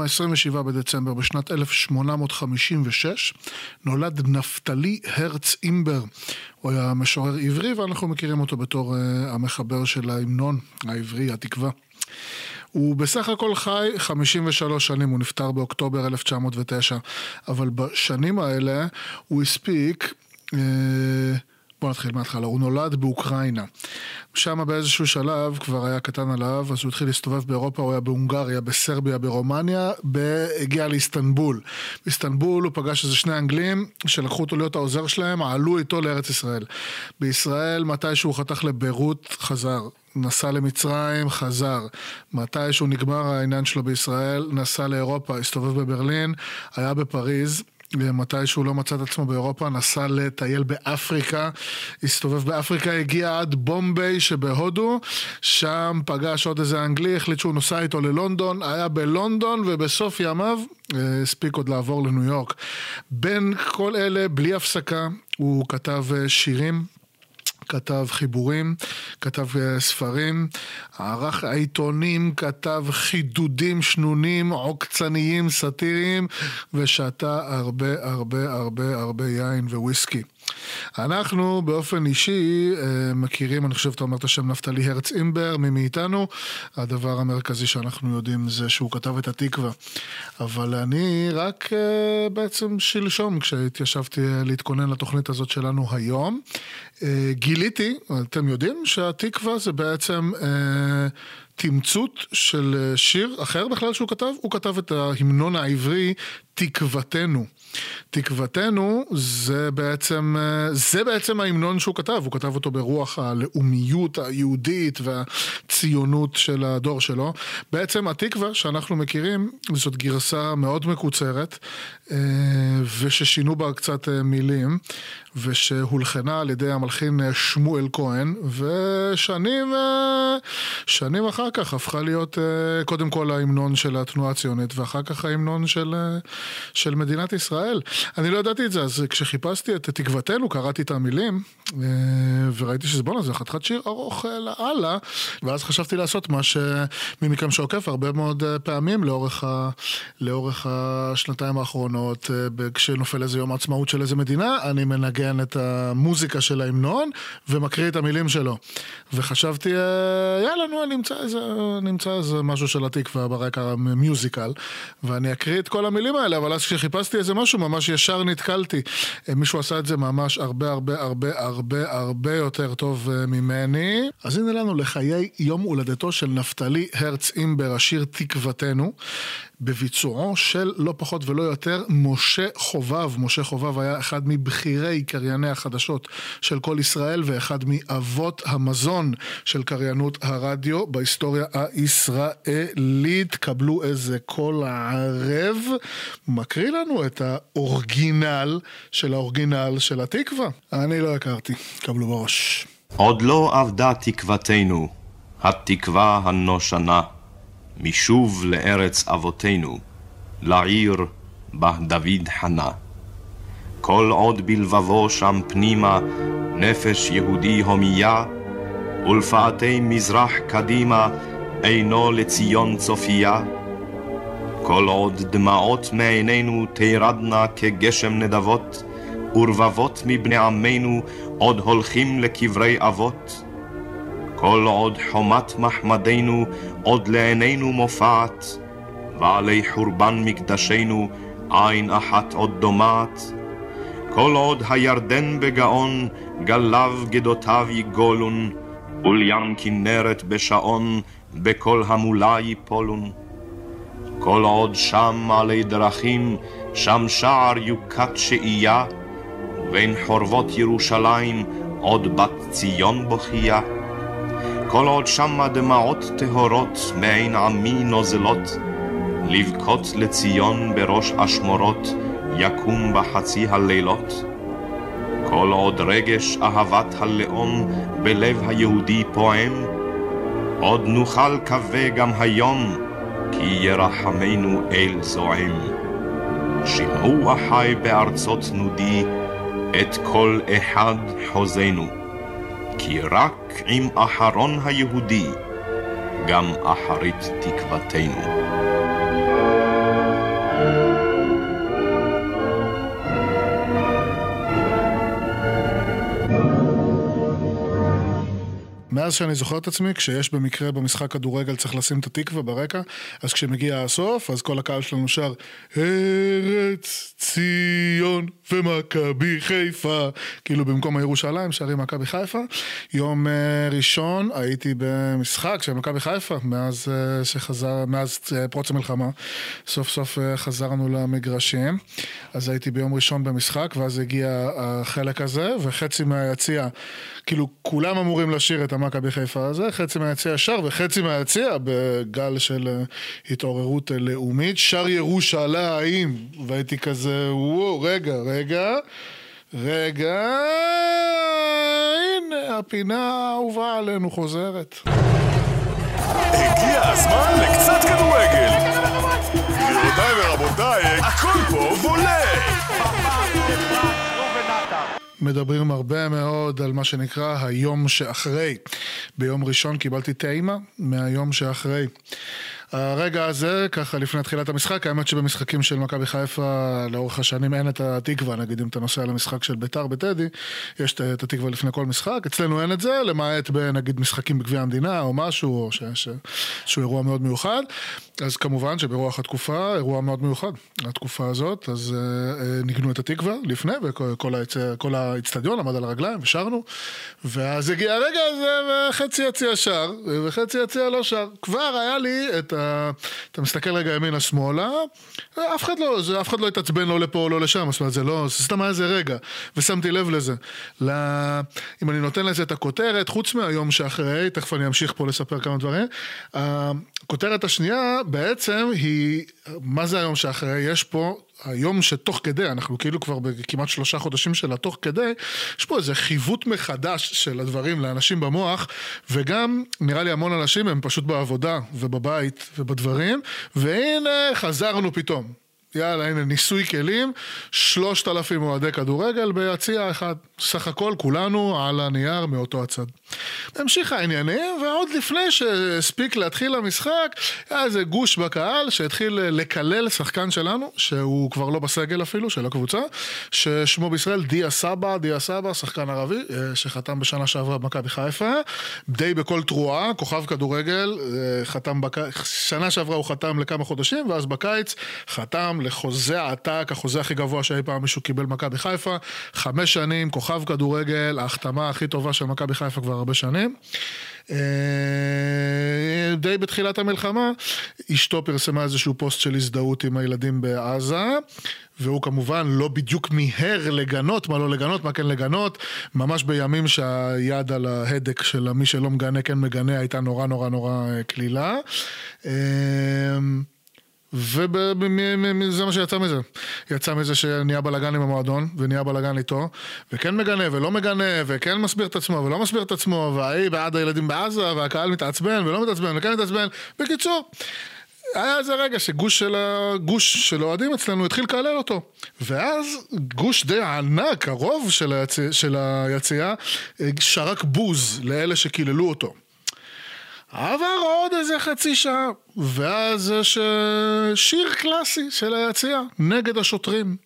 ב-27 בדצמבר בשנת 1856 נולד נפתלי הרץ אימבר. הוא היה משורר עברי ואנחנו מכירים אותו בתור אה, המחבר של ההמנון העברי, התקווה. הוא בסך הכל חי 53 שנים, הוא נפטר באוקטובר 1909, אבל בשנים האלה הוא הספיק... Uh, בוא נתחיל מההתחלה, הוא נולד באוקראינה. שם באיזשהו שלב כבר היה קטן עליו, אז הוא התחיל להסתובב באירופה, הוא היה בהונגריה, בסרביה, ברומניה, הגיע לאיסטנבול. באיסטנבול הוא פגש איזה שני אנגלים שלקחו אותו להיות העוזר שלהם, עלו איתו לארץ ישראל. בישראל, מתי שהוא חתך לביירות, חזר. נסע למצרים, חזר. מתי שהוא נגמר העניין שלו בישראל, נסע לאירופה, הסתובב בברלין, היה בפריז. מתי שהוא לא מצא את עצמו באירופה, נסע לטייל באפריקה, הסתובב באפריקה, הגיע עד בומביי שבהודו, שם פגש עוד איזה אנגלי, החליט שהוא נוסע איתו ללונדון, היה בלונדון ובסוף ימיו אה, הספיק עוד לעבור לניו יורק. בין כל אלה, בלי הפסקה, הוא כתב אה, שירים. כתב חיבורים, כתב אה, ספרים, ערך העיתונים, כתב חידודים שנונים, עוקצניים, סאטיריים, ושתה הרבה הרבה הרבה הרבה יין וויסקי. אנחנו באופן אישי אה, מכירים, אני חושב, אתה אומר את השם נפתלי הרץ אימבר, מי מאיתנו. הדבר המרכזי שאנחנו יודעים זה שהוא כתב את התקווה. אבל אני רק אה, בעצם שלשום, כשהתיישבתי אה, להתכונן לתוכנית הזאת שלנו היום, גיליתי, אתם יודעים, שהתקווה זה בעצם... תמצות של שיר אחר בכלל שהוא כתב, הוא כתב את ההמנון העברי תקוותנו. תקוותנו זה בעצם, אה, זה בעצם ההמנון שהוא כתב, הוא כתב אותו ברוח הלאומיות היהודית והציונות של הדור שלו. בעצם התקווה שאנחנו מכירים זאת גרסה מאוד מקוצרת אה, וששינו בה קצת אה, מילים ושהולחנה על ידי המלחין שמואל כהן ושנים שנים אחר כך הפכה להיות קודם כל ההמנון של התנועה הציונית ואחר כך ההמנון של, של מדינת ישראל. אני לא ידעתי את זה, אז כשחיפשתי את תקוותנו, קראתי את המילים, אה, וראיתי שזה בואנה, זה חתיכת שיר ארוך אה, לאללה, ואז חשבתי לעשות מה שמי מכם שעוקף הרבה מאוד אה, פעמים לאורך, ה, לאורך השנתיים האחרונות, כשנופל איזה יום העצמאות של איזה מדינה, אני מנגן את המוזיקה של ההמנון ומקריא את המילים שלו. וחשבתי, יאללה, נו, אני אמצא איזה, אני אמצא איזה משהו של התקווה ברקע מיוזיקל, ואני אקריא את כל המילים האלה, אבל אז כשחיפשתי איזה משהו, ממש ישר נתקלתי. מישהו עשה את זה ממש הרבה הרבה הרבה הרבה הרבה יותר טוב אה, ממני. אז הנה לנו לחיי יום הולדתו של נפתלי הרץ אימבר, השיר תקוותנו. בביצועו של לא פחות ולא יותר משה חובב. משה חובב היה אחד מבכירי קרייני החדשות של כל ישראל ואחד מאבות המזון של קריינות הרדיו בהיסטוריה הישראלית. קבלו איזה קול ערב. מקריא לנו את האורגינל של האורגינל של התקווה. אני לא הכרתי. קבלו בראש. עוד לא אבדה תקוותנו, התקווה הנושנה. משוב לארץ אבותינו, לעיר בה דוד חנה. כל עוד בלבבו שם פנימה נפש יהודי הומייה, ולפאתי מזרח קדימה עינו לציון צופייה. כל עוד דמעות מעינינו תרדנה כגשם נדבות, ורבבות מבני עמנו עוד הולכים לקברי אבות, כל עוד חומת מחמדנו עוד לעינינו מופעת, ועלי חורבן מקדשנו עין אחת עוד דומעת. כל עוד הירדן בגאון, גליו גדותיו יגולון, ולים כנרת בשעון, בכל המולה יפולון. כל עוד שם עלי דרכים, שם שער יוקת שאייה, ובין חורבות ירושלים עוד בת ציון בוכייה. כל עוד שמה דמעות טהורות מעין עמי נוזלות, לבכות לציון בראש אשמורות, יקום בחצי הלילות. כל עוד רגש אהבת הלאום בלב היהודי פועם, עוד נוכל קווה גם היום, כי ירחמנו אל זועם. שמעו אחי בארצות נודי, את כל אחד חוזנו. כי רק עם אחרון היהודי, גם אחרית תקוותנו. מאז שאני זוכר את עצמי, כשיש במקרה במשחק כדורגל צריך לשים את התקווה ברקע, אז כשמגיע הסוף, אז כל הקהל שלנו שר ארץ ציון ומכבי חיפה, כאילו במקום הירושלים שרים מכבי חיפה. יום uh, ראשון הייתי במשחק של מכבי חיפה, מאז uh, שחזר, מאז uh, פרוץ המלחמה, סוף סוף חזרנו למגרשים, אז הייתי ביום ראשון במשחק, ואז הגיע החלק הזה, וחצי מהיציע, כאילו כולם אמורים לשיר את המכבי חיפה הזה, חצי מהיציע שר וחצי מהיציע בגל של uh, התעוררות uh, לאומית, שר ירושלים, והייתי כזה, וואו, רגע, רגע, רגע, הנה הפינה האהובה עלינו חוזרת. הגיע הזמן לקצת כדורגל. גבירותיי ורבותיי, הכל פה בולט. מדברים הרבה מאוד על מה שנקרא היום שאחרי. ביום ראשון קיבלתי טעימה מהיום שאחרי. הרגע הזה, ככה לפני תחילת המשחק, האמת שבמשחקים של מכבי חיפה לאורך השנים אין את התקווה, נגיד אם אתה נוסע למשחק של ביתר בטדי, יש את- התקווה לפני כל משחק, אצלנו אין את זה, למעט בנגיד משחקים בגביע המדינה או משהו, או שיש איזשהו אירוע מאוד מיוחד, אז כמובן שברוח התקופה, אירוע מאוד מיוחד, התקופה הזאת, אז אה, אה, ניגנו את התקווה לפני, וכל האיצטדיון עמד על הרגליים ושרנו, ואז הגיע הרגע הזה וחצי יציע שר, וחצי יציע לא שר. כבר היה לי את אתה מסתכל רגע ימינה שמאלה, אף אחד לא, זה, אף אחד לא התעצבן לא לפה או לא לשם, זאת אומרת זה לא, זה סתם היה איזה רגע, ושמתי לב לזה. ל... אם אני נותן לזה את הכותרת, חוץ מהיום שאחרי, תכף אני אמשיך פה לספר כמה דברים, הכותרת השנייה בעצם היא, מה זה היום שאחרי? יש פה היום שתוך כדי, אנחנו כאילו כבר בכמעט שלושה חודשים של התוך כדי, יש פה איזה חיווט מחדש של הדברים לאנשים במוח, וגם נראה לי המון אנשים הם פשוט בעבודה ובבית ובדברים, והנה חזרנו פתאום. יאללה, הנה, ניסוי כלים, שלושת אלפים אוהדי כדורגל ביציע אחד. סך הכל, כולנו על הנייר מאותו הצד. המשיך העניינים, ועוד לפני שהספיק להתחיל המשחק, היה איזה גוש בקהל שהתחיל לקלל שחקן שלנו, שהוא כבר לא בסגל אפילו, של הקבוצה, ששמו בישראל דיה סבא, דיה סבא, שחקן ערבי, אה, שחתם בשנה שעברה במכבי חיפה, די בכל תרועה, כוכב כדורגל, אה, חתם, בק... שנה שעברה הוא חתם לכמה חודשים, ואז בקיץ חתם לחוזה עתק, החוזה הכי גבוה שאי פעם מישהו קיבל במכבי חיפה, חמש שנים, כוכב כדורגל, ההחתמה הכי טובה של מכבי חיפה כבר הרבה שנים. אה, די בתחילת המלחמה, אשתו פרסמה איזשהו פוסט של הזדהות עם הילדים בעזה, והוא כמובן לא בדיוק מיהר לגנות, מה לא לגנות, מה כן לגנות, ממש בימים שהיד על ההדק של מי שלא מגנה כן מגנה הייתה נורא נורא נורא אה, קלילה. וזה מה שיצא מזה. יצא מזה שנהיה בלאגן עם המועדון, ונהיה בלאגן איתו, וכן מגנה ולא מגנה, וכן מסביר את עצמו ולא מסביר את עצמו, וההיא בעד הילדים בעזה, והקהל מתעצבן ולא מתעצבן וכן מתעצבן. בקיצור, היה איזה רגע שגוש של, הגוש של אוהדים אצלנו התחיל לקלל אותו. ואז גוש די ענק, הרוב של, היציא, של היציאה, שרק בוז לאלה שקיללו אותו. עבר עוד איזה חצי שעה, ואז יש שיר קלאסי של היציע נגד השוטרים.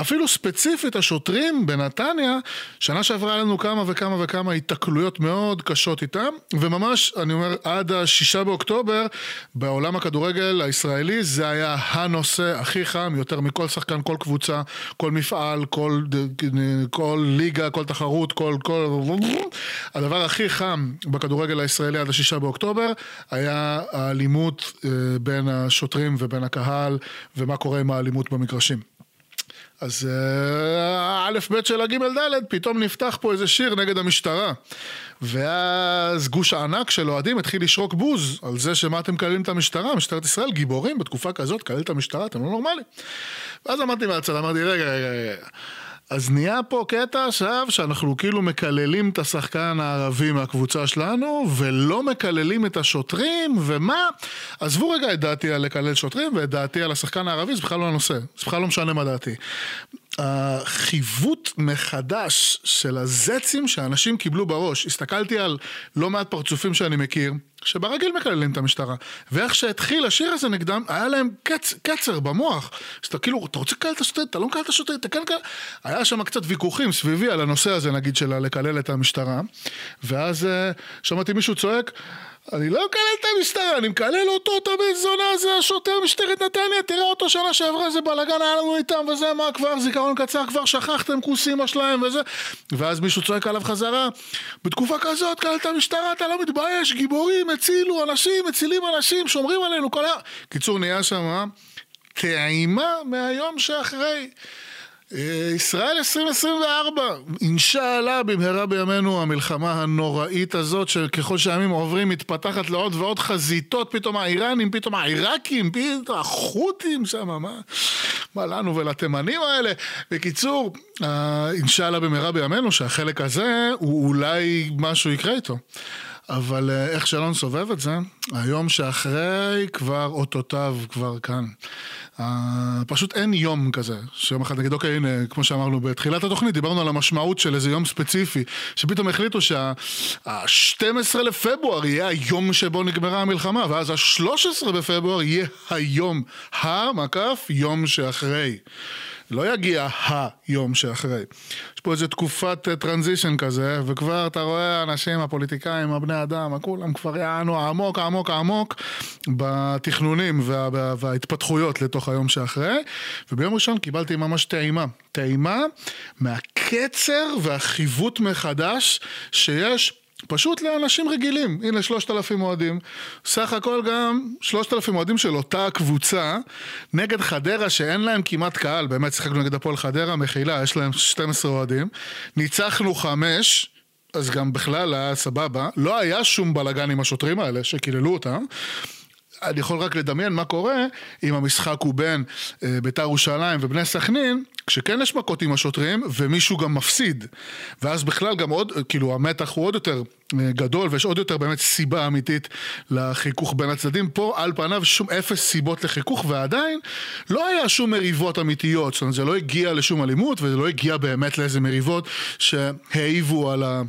אפילו ספציפית השוטרים בנתניה, שנה שעברה לנו כמה וכמה וכמה התקלויות מאוד קשות איתם, וממש, אני אומר, עד השישה באוקטובר, בעולם הכדורגל הישראלי זה היה הנושא הכי חם, יותר מכל שחקן, כל קבוצה, כל מפעל, כל, כל ליגה, כל תחרות, כל, כל... הדבר הכי חם בכדורגל הישראלי עד השישה באוקטובר היה האלימות אה, בין השוטרים ובין הקהל, ומה קורה עם האלימות במגרשים. אז א' ב' של הג' ד', פתאום נפתח פה איזה שיר נגד המשטרה. ואז גוש הענק של אוהדים התחיל לשרוק בוז על זה שמה אתם מקללים את המשטרה, משטרת ישראל, גיבורים בתקופה כזאת, קלל את המשטרה, אתם לא נורמלים. ואז עמדתי מהצד, אמרתי, רגע, רגע, רגע. אז נהיה פה קטע עכשיו שאנחנו כאילו מקללים את השחקן הערבי מהקבוצה שלנו ולא מקללים את השוטרים ומה? עזבו רגע את דעתי על לקלל שוטרים ואת דעתי על השחקן הערבי זה בכלל לא הנושא, זה בכלל לא משנה מה דעתי. החיווט מחדש של הזצים שאנשים קיבלו בראש, הסתכלתי על לא מעט פרצופים שאני מכיר, שברגיל מקללים את המשטרה, ואיך שהתחיל השיר הזה נגדם, היה להם קצ, קצר במוח, שאתה כאילו, אתה רוצה לקלל את השוטרים, אתה לא מקלל את השוטרים, אתה כן מקלל, היה שם קצת ויכוחים סביבי על הנושא הזה נגיד של לקלל את המשטרה, ואז שמעתי מישהו צועק, אני לא מקלל את המשטרה, אני מקלל אותו, את הבן זונה הזה, השוטר משטרת נתניה, תראה אותו שנה שעברה, איזה בלאגן היה לנו איתם, וזה מה כבר, זיכרון קצר, כבר שכחתם כוס אימא שלהם וזה, ואז מישהו צועק עליו חזרה, בתקופה כזאת, קלל את המשטרה, אתה לא מתבייש, גיבורים, הצילו אנשים, מצילים אנשים, שומרים עלינו, כל ה... קיצור, נהיה שם טעימה מהיום שאחרי. ישראל 2024, אינשאללה במהרה בימינו המלחמה הנוראית הזאת שככל שהימים עוברים מתפתחת לעוד ועוד חזיתות, פתאום האיראנים, פתאום העיראקים, פתאום החות'ים שם, מה, מה לנו ולתימנים האלה. בקיצור, אינשאללה במהרה בימינו שהחלק הזה הוא אולי משהו יקרה איתו. אבל איך שלא נסובב את זה, היום שאחרי כבר אותותיו כבר כאן. אה, פשוט אין יום כזה, שיום אחד נגיד, אוקיי, הנה, כמו שאמרנו בתחילת התוכנית, דיברנו על המשמעות של איזה יום ספציפי, שפתאום החליטו שה-12 לפברואר יהיה היום שבו נגמרה המלחמה, ואז ה-13 בפברואר יהיה היום, המקף, יום שאחרי. לא יגיע היום שאחרי. יש פה איזה תקופת טרנזישן כזה, וכבר אתה רואה אנשים, הפוליטיקאים, הבני אדם, כולם כבר יענו עמוק עמוק עמוק בתכנונים וה, וה, וההתפתחויות לתוך היום שאחרי, וביום ראשון קיבלתי ממש טעימה. טעימה מהקצר והחיווט מחדש שיש פשוט לאנשים רגילים, הנה שלושת אלפים אוהדים, סך הכל גם שלושת אלפים אוהדים של אותה קבוצה נגד חדרה שאין להם כמעט קהל, באמת שיחקנו נגד הפועל חדרה, מחילה, יש להם 12 אוהדים, ניצחנו חמש, אז גם בכלל היה סבבה, לא היה שום בלאגן עם השוטרים האלה שקיללו אותם אני יכול רק לדמיין מה קורה אם המשחק הוא בין אה, בית"ר ירושלים ובני סכנין, כשכן יש מכות עם השוטרים ומישהו גם מפסיד. ואז בכלל גם עוד, כאילו המתח הוא עוד יותר אה, גדול ויש עוד יותר באמת סיבה אמיתית לחיכוך בין הצדדים. פה על פניו שום אפס סיבות לחיכוך ועדיין לא היה שום מריבות אמיתיות, זאת אומרת זה לא הגיע לשום אלימות וזה לא הגיע באמת לאיזה מריבות שהעיבו על ה...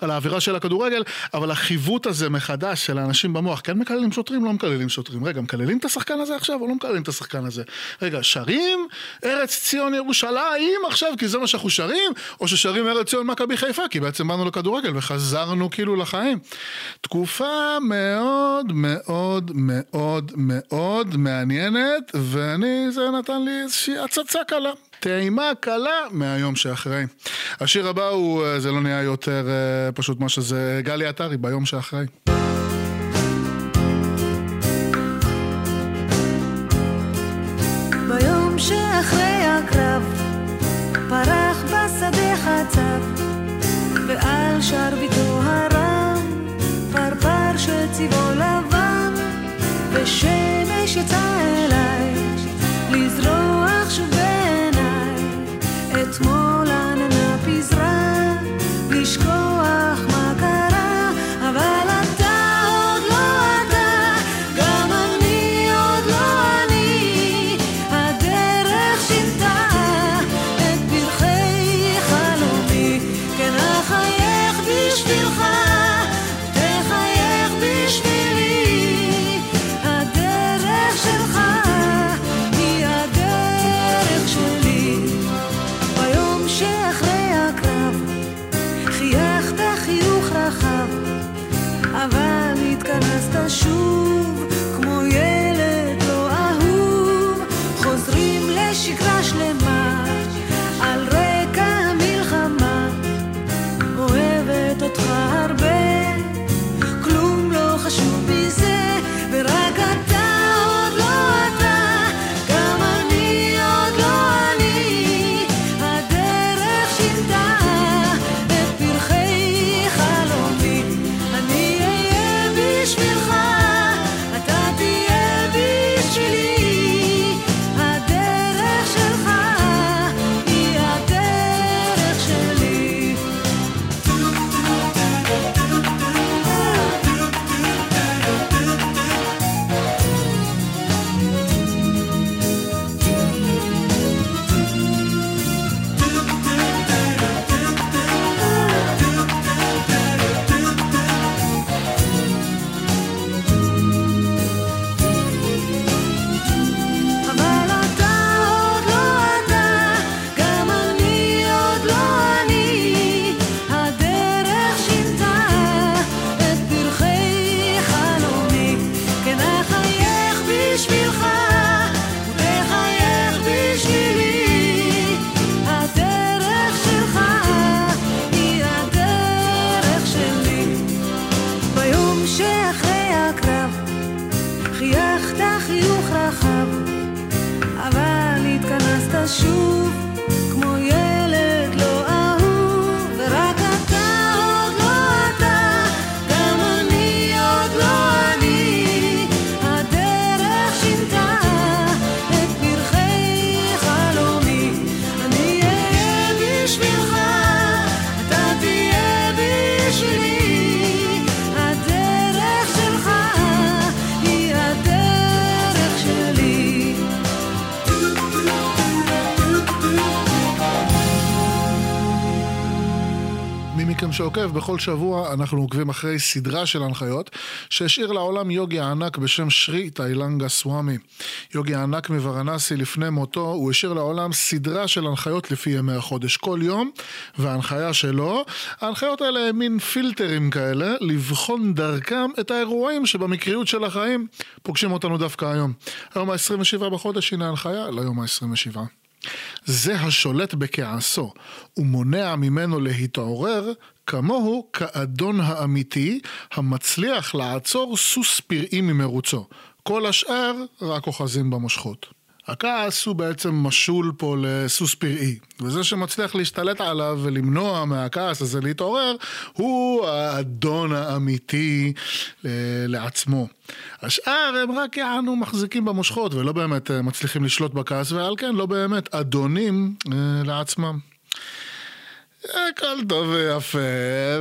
על האווירה של הכדורגל, אבל החיווט הזה מחדש של האנשים במוח, כן מקללים שוטרים, לא מקללים שוטרים. רגע, מקללים את השחקן הזה עכשיו או לא מקללים את השחקן הזה? רגע, שרים ארץ ציון ירושלים עכשיו כי זה מה שאנחנו שרים, או ששרים ארץ ציון מכבי חיפה כי בעצם באנו לכדורגל וחזרנו כאילו לחיים. תקופה מאוד מאוד מאוד מאוד מעניינת, ואני, זה נתן לי איזושהי הצצה קלה. טעימה קלה מהיום שאחרי. השיר הבא הוא, אה, זה לא נהיה יותר אה, פשוט מה שזה, גלי עטרי ביום שאחרי. ביום שאחרי הקרב פרח בשדה חצב ועל שרביטו בכל שבוע אנחנו עוקבים אחרי סדרה של הנחיות שהשאיר לעולם יוגי הענק בשם שרי תאילנגה סוואמי. יוגי הענק מוורנסי לפני מותו, הוא השאיר לעולם סדרה של הנחיות לפי ימי החודש כל יום, וההנחיה שלו, ההנחיות האלה הם מין פילטרים כאלה, לבחון דרכם את האירועים שבמקריות של החיים פוגשים אותנו דווקא היום. היום ה-27 בחודש, הנה ההנחיה ליום ה-27. זה השולט בכעסו ומונע ממנו להתעורר, כמוהו כאדון האמיתי המצליח לעצור סוס פראי ממרוצו. כל השאר רק אוחזים במושכות. הכעס הוא בעצם משול פה לסוס פראי, וזה שמצליח להשתלט עליו ולמנוע מהכעס הזה להתעורר, הוא האדון האמיתי אה, לעצמו. השאר הם רק יענו מחזיקים במושכות ולא באמת אה, מצליחים לשלוט בכעס, ועל כן לא באמת אדונים אה, לעצמם. הכל טוב ויפה,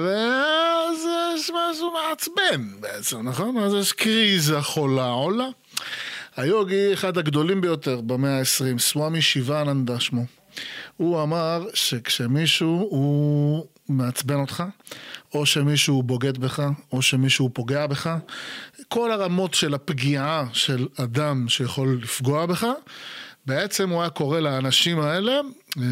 ואז יש משהו מעצבן בעצם, נכון? אז יש קריזה חולה עולה. היוגי, אחד הגדולים ביותר במאה ה-20, סוואמי שיבאננדה שמו. הוא אמר שכשמישהו הוא מעצבן אותך, או שמישהו בוגד בך, או שמישהו פוגע בך, כל הרמות של הפגיעה של אדם שיכול לפגוע בך, בעצם הוא היה קורא לאנשים האלה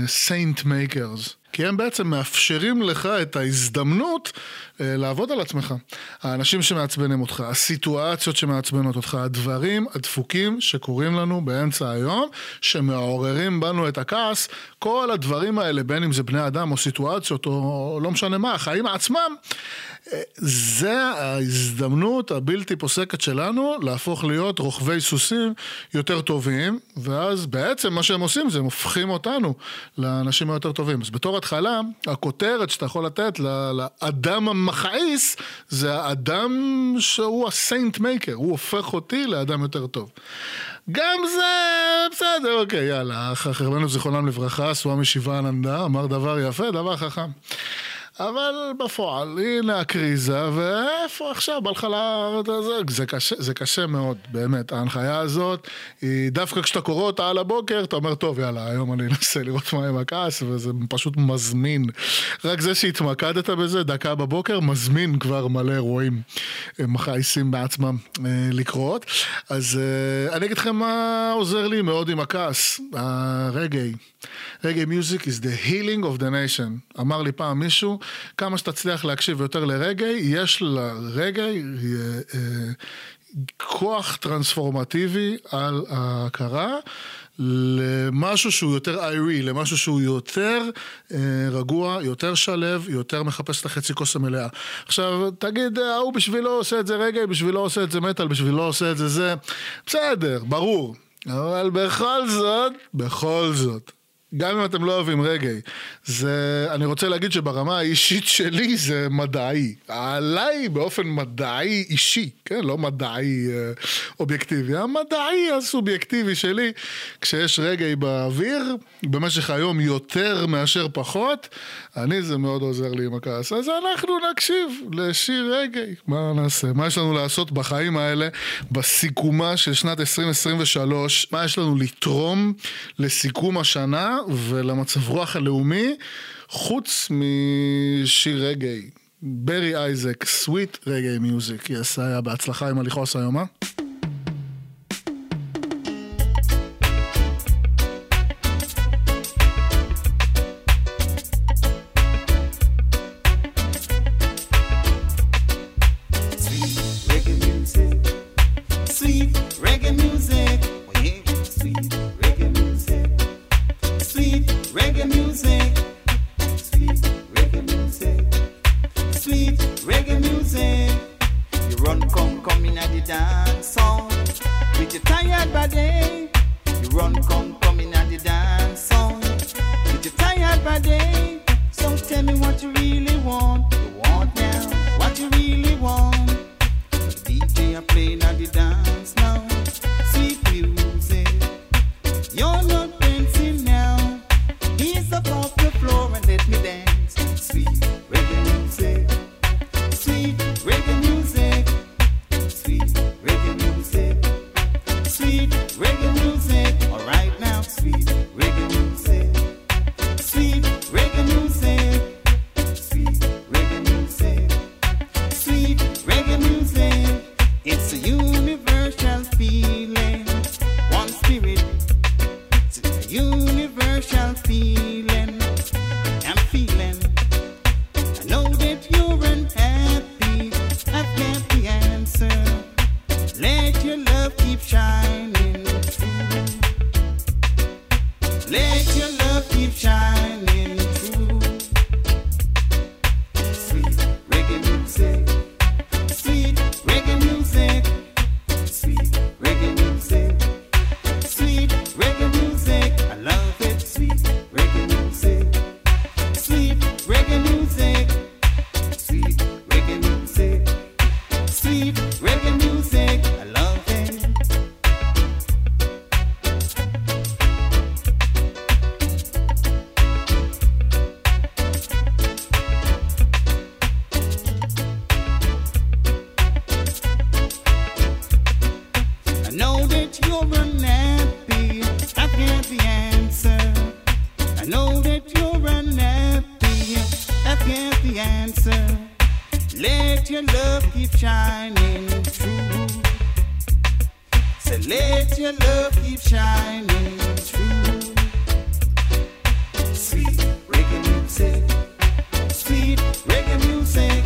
saint makers. כי הם בעצם מאפשרים לך את ההזדמנות לעבוד על עצמך. האנשים שמעצבנים אותך, הסיטואציות שמעצבנות אותך, הדברים הדפוקים שקורים לנו באמצע היום, שמעוררים בנו את הכעס, כל הדברים האלה, בין אם זה בני אדם או סיטואציות או לא משנה מה, החיים עצמם, אה, זה ההזדמנות הבלתי פוסקת שלנו להפוך להיות רוכבי סוסים יותר טובים, ואז בעצם מה שהם עושים זה הם הופכים אותנו לאנשים היותר טובים. אז בתור התחלה, הכותרת שאתה יכול לתת לאדם המכעיס, זה האדם שהוא הסיינט מייקר, הוא הופך אותי לאדם יותר טוב. גם זה, בסדר, אוקיי, יאללה, חכרנו זיכרונם לברכה, סוואמי שיבאננדה, אמר דבר יפה, דבר חכם. אבל בפועל, הנה הקריזה, ואיפה עכשיו, ל... זה, זה, קשה, זה קשה מאוד, באמת. ההנחיה הזאת, היא דווקא כשאתה קורא אותה על הבוקר, אתה אומר, טוב, יאללה, היום אני אנסה לראות מה עם הכעס, וזה פשוט מזמין. רק זה שהתמקדת בזה, דקה בבוקר, מזמין כבר מלא אירועים מכעיסים בעצמם אה, לקרות. אז אה, אני אגיד לכם מה עוזר לי מאוד עם הכעס, הרגעי. רגעי מיוזיק is the healing of the nation. אמר לי פעם מישהו, כמה שתצליח להקשיב יותר לרגעי, יש לרגעי אה, אה, כוח טרנספורמטיבי על ההכרה. למשהו שהוא יותר איירי, למשהו שהוא יותר אה, רגוע, יותר שלב, יותר מחפש את החצי כוס המלאה. עכשיו, תגיד, ההוא בשבילו עושה את זה רגע, בשבילו עושה את זה מטאל, בשבילו עושה את זה זה. בסדר, ברור. אבל בכל זאת, בכל זאת, גם אם אתם לא אוהבים רגעי, זה, אני רוצה להגיד שברמה האישית שלי זה מדעי. עליי באופן מדעי אישי, כן? לא מדעי אה, אובייקטיבי. המדעי הסובייקטיבי שלי, כשיש רגעי באוויר, במשך היום יותר מאשר פחות, אני זה מאוד עוזר לי עם הכעס. אז אנחנו נקשיב לשיר רגעי. מה נעשה? מה יש לנו לעשות בחיים האלה, בסיכומה של שנת 2023? מה יש לנו לתרום לסיכום השנה? ולמצב רוח הלאומי, חוץ משיר רגעי. ברי אייזק, סוויט רגעי מיוזיק. יס, בהצלחה עם הליכוס היום, אה? what you really want. You want now what you really want. DJ, I play. Love keep shining through. Sweet reggae music. Sweet reggae music.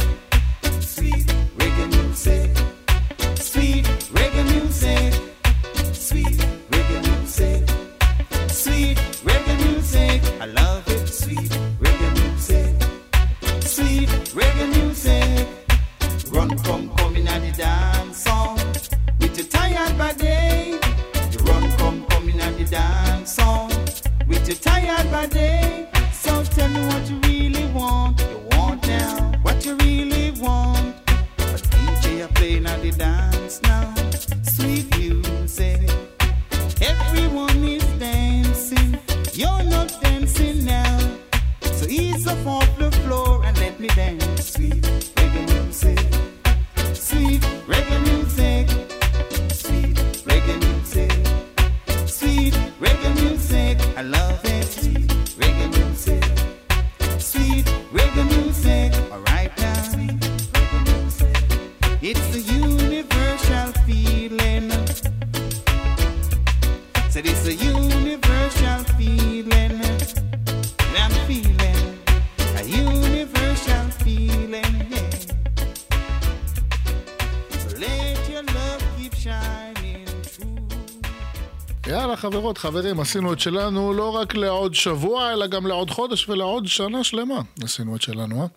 חברות, חברים, עשינו את שלנו לא רק לעוד שבוע, אלא גם לעוד חודש ולעוד שנה שלמה. עשינו את שלנו, אה?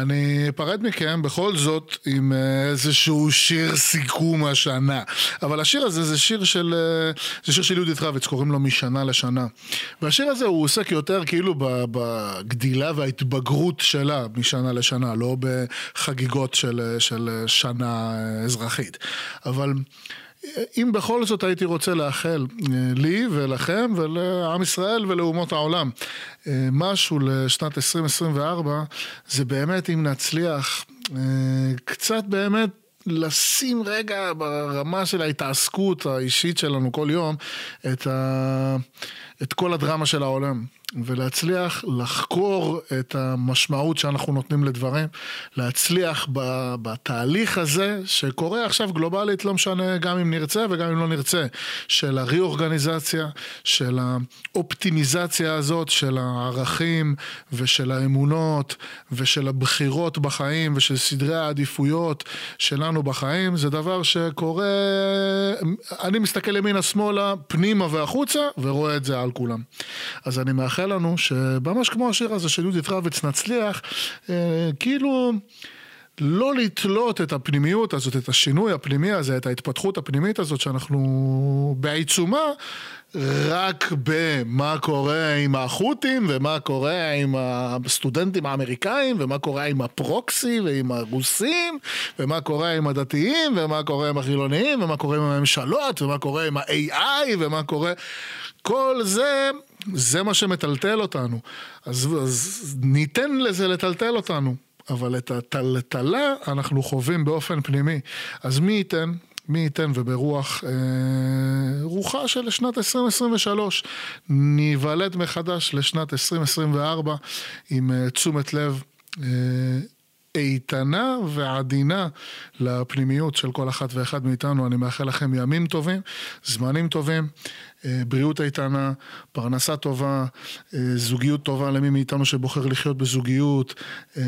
אני אפרד מכם בכל זאת עם אה, איזשהו שיר סיכום השנה. אבל השיר הזה זה שיר של, אה, זה שיר של יהודית רביץ, קוראים לו משנה לשנה. והשיר הזה הוא עוסק יותר כאילו בגדילה וההתבגרות שלה משנה לשנה, לא בחגיגות של, של שנה אה, אזרחית. אבל... אם בכל זאת הייתי רוצה לאחל אה, לי ולכם ולעם ישראל ולאומות העולם אה, משהו לשנת 2024, זה באמת אם נצליח אה, קצת באמת לשים רגע ברמה של ההתעסקות האישית שלנו כל יום את, ה... את כל הדרמה של העולם. ולהצליח לחקור את המשמעות שאנחנו נותנים לדברים, להצליח בתהליך הזה שקורה עכשיו גלובלית, לא משנה גם אם נרצה וגם אם לא נרצה, של הריאורגניזציה, של האופטימיזציה הזאת, של הערכים ושל האמונות ושל הבחירות בחיים ושל סדרי העדיפויות שלנו בחיים, זה דבר שקורה, אני מסתכל ימינה-שמאלה, פנימה והחוצה, ורואה את זה על כולם. אז אני מאחל לנו שממש כמו השיר הזה של יהודית רביץ נצליח, אה, כאילו... לא לתלות את הפנימיות הזאת, את השינוי הפנימי הזה, את ההתפתחות הפנימית הזאת שאנחנו בעיצומה, רק במה קורה עם החות'ים ומה קורה עם הסטודנטים האמריקאים ומה קורה עם הפרוקסי ועם הרוסים ומה קורה עם הדתיים ומה קורה עם החילוניים ומה קורה עם הממשלות ומה קורה עם ה-AI ומה קורה... כל זה, זה מה שמטלטל אותנו. אז, אז ניתן לזה לטלטל אותנו. אבל את הטלטלה אנחנו חווים באופן פנימי. אז מי ייתן, מי ייתן וברוח, אה, רוחה של שנת 2023, ניוולד מחדש לשנת 2024 עם אה, תשומת לב. אה, איתנה ועדינה לפנימיות של כל אחת ואחד מאיתנו. אני מאחל לכם ימים טובים, זמנים טובים, בריאות איתנה, פרנסה טובה, אה, זוגיות טובה למי מאיתנו שבוחר לחיות בזוגיות, אה,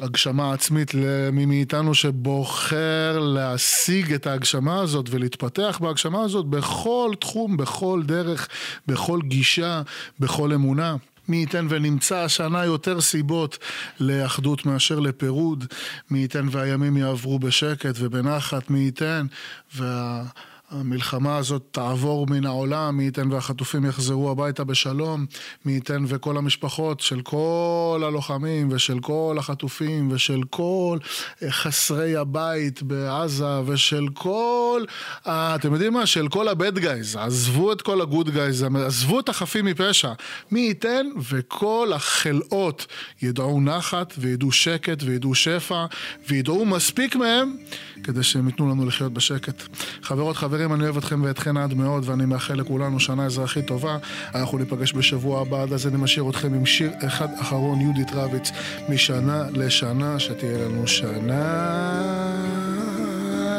הגשמה עצמית למי מאיתנו שבוחר להשיג את ההגשמה הזאת ולהתפתח בהגשמה הזאת בכל תחום, בכל דרך, בכל גישה, בכל אמונה. מי ייתן ונמצא השנה יותר סיבות לאחדות מאשר לפירוד, מי ייתן והימים יעברו בשקט ובנחת, מי ייתן וה... המלחמה הזאת תעבור מן העולם, מי ייתן והחטופים יחזרו הביתה בשלום, מי ייתן וכל המשפחות של כל הלוחמים ושל כל החטופים ושל כל אה, חסרי הבית בעזה ושל כל, ה- אתם יודעים מה? של כל הבד גייז, עזבו את כל הגוד גייז, עזבו את החפים מפשע, מי ייתן וכל החלאות ידעו נחת וידעו שקט וידעו שפע וידעו מספיק מהם כדי שהם ייתנו לנו לחיות בשקט. חברות, חברים, אני אוהב אתכם ואתכן עד מאוד, ואני מאחל לכולנו שנה אזרחית טובה. אנחנו ניפגש בשבוע הבא, עד אז אני משאיר אתכם עם שיר אחד אחרון, יהודית רביץ, משנה לשנה, שתהיה לנו שנה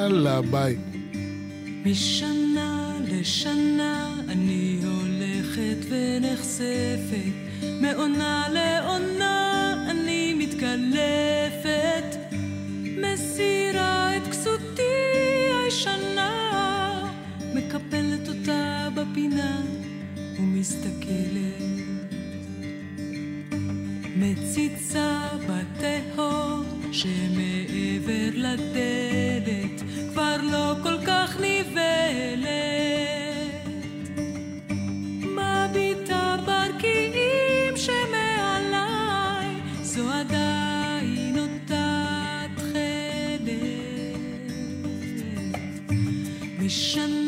לביי. משנה לשנה אני הולכת ונחשפת, מעונה לעונה אני מתקלפת, מסירה את כסותי הישנה, מקפלת אותה בפינה ומסתכלת. מציצה בתהום שמעבר לדלת כבר לא כל כך נבהלת. מביטה ברקיעים שמעליי, זו עדיין אותה תכלת. משנה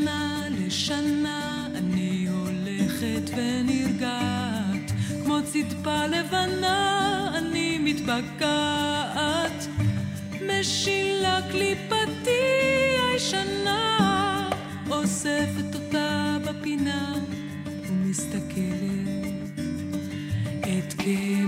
לשנה אני הולכת ונרגעת, כמו צדפה לבנה אני מתבקעת. משילה קליפתי הישנה, אוספת אותה בפינה ומסתכלת. את קמת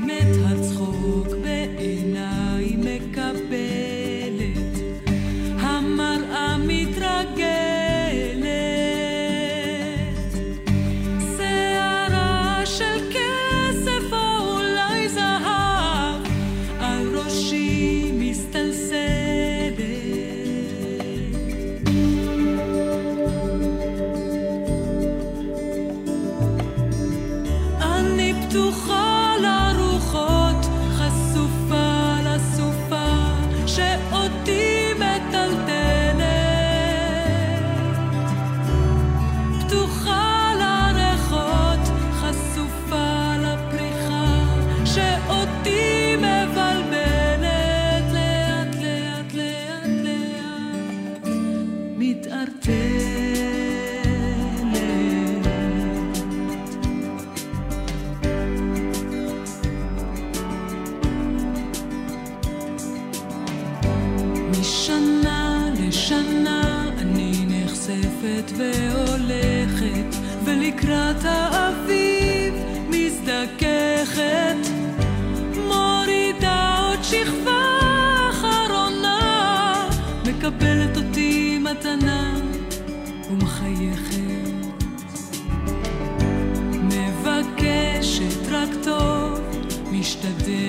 מבקשת רק טוב, משתדלת